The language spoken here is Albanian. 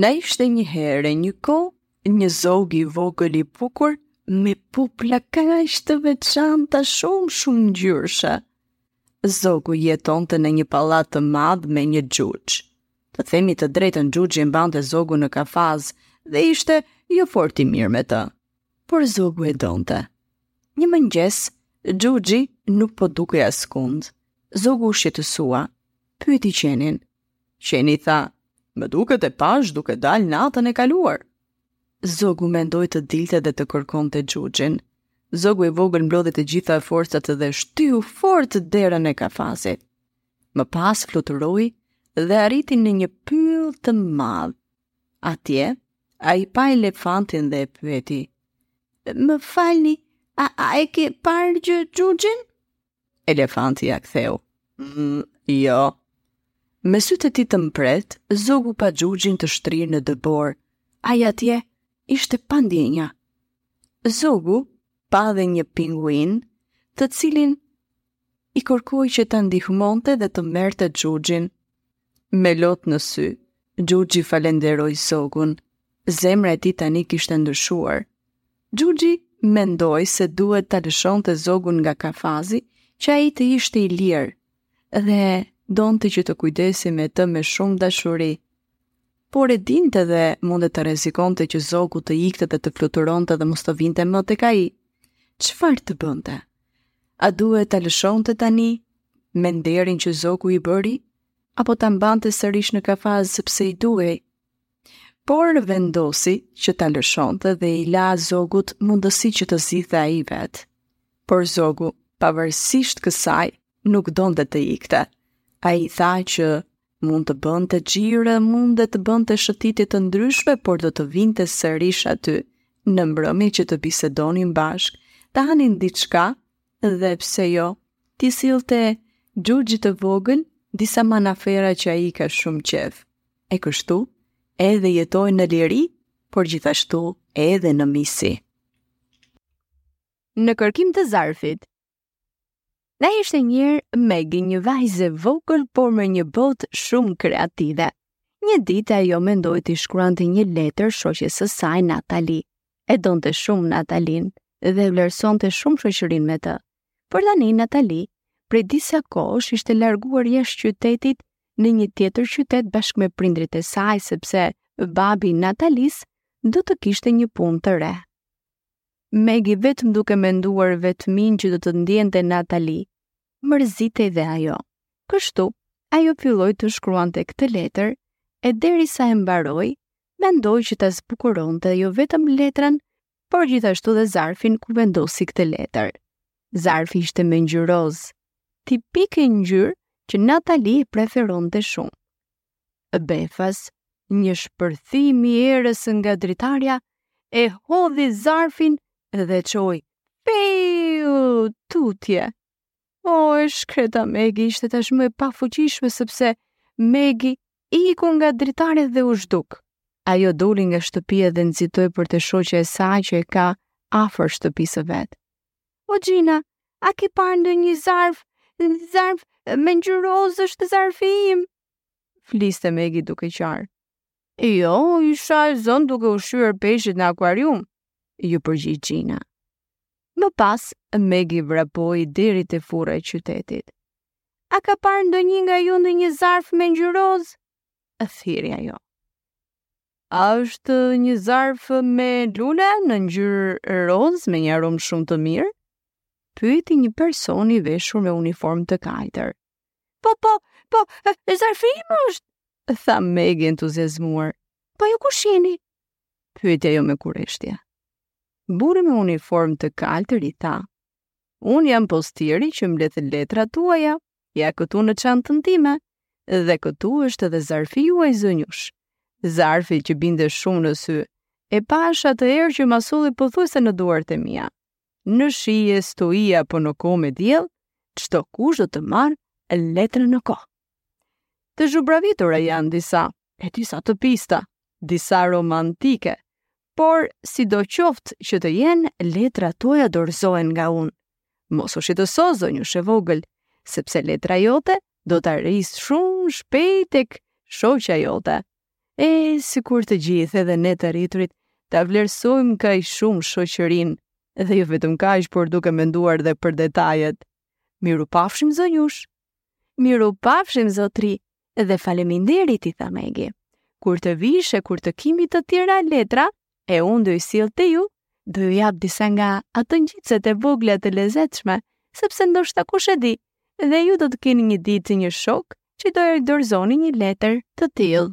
Na ishte një herë e një kohë një zog i vogël i bukur me pupla kaq të veçanta shumë shumë ngjyrëshe. Zogu jetonte në një pallat të madh me një xhuxh. Të themi të drejtën xhuxhi e mbante zogun në kafaz dhe ishte jo fort i mirë me të. Por zogu e donte. Një mëngjes, xhuxhi nuk po dukej askund. Zogu u shqetësua. Pyeti qenin, Qeni tha, Më duket e pashë duke dalë natën e kaluar. Zogu mendoi të dilte dhe të kërkonte xhuxhin. Zogu i vogël mblodhi të gjitha forcat dhe shtyu fort derën e kafazit. Më pas fluturoi dhe arriti në një pyll të madh. Atje, ai pa elefantin dhe e pyeti. Më falni, a, a e ke parë gjë xhuxhin? Elefanti ia ktheu. Mm, jo. Me sytë e tij të mprehtë, zogu pa xhuxhin të shtrirë në dëborë. Ai atje ishte pa ndjenja. Zogu pa dhe një pinguin, të cilin i kërkoi që ta ndihmonte dhe të merrte xhuxhin. Me lot në sy, xhuxhi falënderoi zogun. Zemra e tij tani kishte ndryshuar. Xhuxhi mendoi se duhet ta lëshonte zogun nga kafazi që ai të ishte i lirë dhe donte që të kujdesej me të me shumë dashuri. Por e dinte dhe mundet të rrezikonte që zogu të ikte dhe të fluturonte dhe mos të vinte më tek ai. Çfarë të bënte? A duhet ta lëshonte tani me nderin që zogu i bëri, apo ta mbante sërish në kafaz sepse i duhej? Por vendosi që ta lëshonte dhe i la zogut mundësi që të zgjidhte ai vetë. Por zogu, pavarësisht kësaj, nuk donte të ikte. Ai tha që Mund të bënte xhiro, mund dhe të bënte shëtitje të ndryshme, por do të vinte sërish aty, në mbrëmje që të bisedonin bashkë, të hanin diçka dhe pse jo, t'i sillte xhuxhit të vogël disa manaferra që ai ka shumë qejf. E kështu, edhe jetoi në liri, por gjithashtu edhe në miqësi. Në kërkim të zarfit, Na ishte njëherë Megi një vajzë e vogël, por me një botë shumë kreative. Një ditë ajo mendoi t'i shkruante një letër shoqes së saj Natali. E donte shumë Natalin dhe vlerësonte shumë shoqërinë me të. Por tani Natali prej disa kohësh ishte larguar jashtë qytetit në një tjetër qytet bashkë me prindërit e saj sepse babi i Natalisë do të kishte një punë të re. Megi vetëm duke menduar vetminë që do të ndjente Natali, mërzitej dhe ajo. Kështu, ajo filloi të shkruante këtë letër, e derisa e mbaroi, mendoi që ta zbukuronte jo vetëm letrën, por gjithashtu dhe zarfin ku vendosi këtë letër. Zarfi ishte me ngjyrë rozë, tipike ngjyrë që Natali e preferonte shumë. Befas, një shpërthim i erës nga dritarja, e hodhi zarfin dhe e çoi, fiu, tutje. O, e shkreta Megi ishte tashmë e pafuqishme sepse Megi iku nga dritarja dhe u zhduk. Ajo doli nga shtëpia dhe nxitoi për te shoqja e saj që e ka afër shtëpisë së vet. O Xhina, a ke parë ndonjë zarf, zarf me ngjyrë rozë është zarfi im? Fliste Megi duke qarë. E jo, isha e zënë duke ushqyer peshqit në akuarium, iu përgjigj Xhina. Më pas, Megi vrapoi deri te furra e qytetit. A ka parë ndonjë nga ju ndonjë zarf me ngjyrë rozë? e thirri ajo. A është një zarf me lule në ngjyrë rozë me një aromë shumë të mirë? Pyeti një person i veshur me uniformë të kaltër. Po, po, po, e zarfi im është, tha Megi e entuziazmuar. Po ju kush jeni? Pyeti ajo me kureshtje. Burri me uniformë të kaltër i tha. Unë jam postieri që mbledh letrat tuaja Ja këtu në çantën time. Dhe këtu është edhe zarfi juaj zonjushë. Zarfi që binte shumë në sy. E pashë atëherë që m'a solli pothuajse në duart e mia. Në shi e stuhi apo në kohë me diell, çdokush do të marrë letrën në kohë. Të zhubravitura janë disa, e disa të pista, disa romantike, por sidoqoftë që të jenë, letrat tuaja dorëzohen nga unë. Mos u shqetëso, zonjushë e vogël, sepse letra jote do të arrijë shumë shpejt tek shoqja jote. E, sikur të gjithë edhe ne të rriturit, ta vlerësojmë kaq shumë shoqërinë, dhe jo vetëm kaq, por duke menduar dhe për detajet. Mirupafshim zonjushë. Mirupafshim zotëri, dhe faleminderit i tha Megi. Kur të vish, e kur të kemi të tjera letra, e unë do i sjell te ju, do ju jap disa nga ato ngjitëset e vogla të lezetshme, sepse ndoshta kush e di, dhe ju do të keni një ditë një shok që do i dorëzoni një letër të tillë.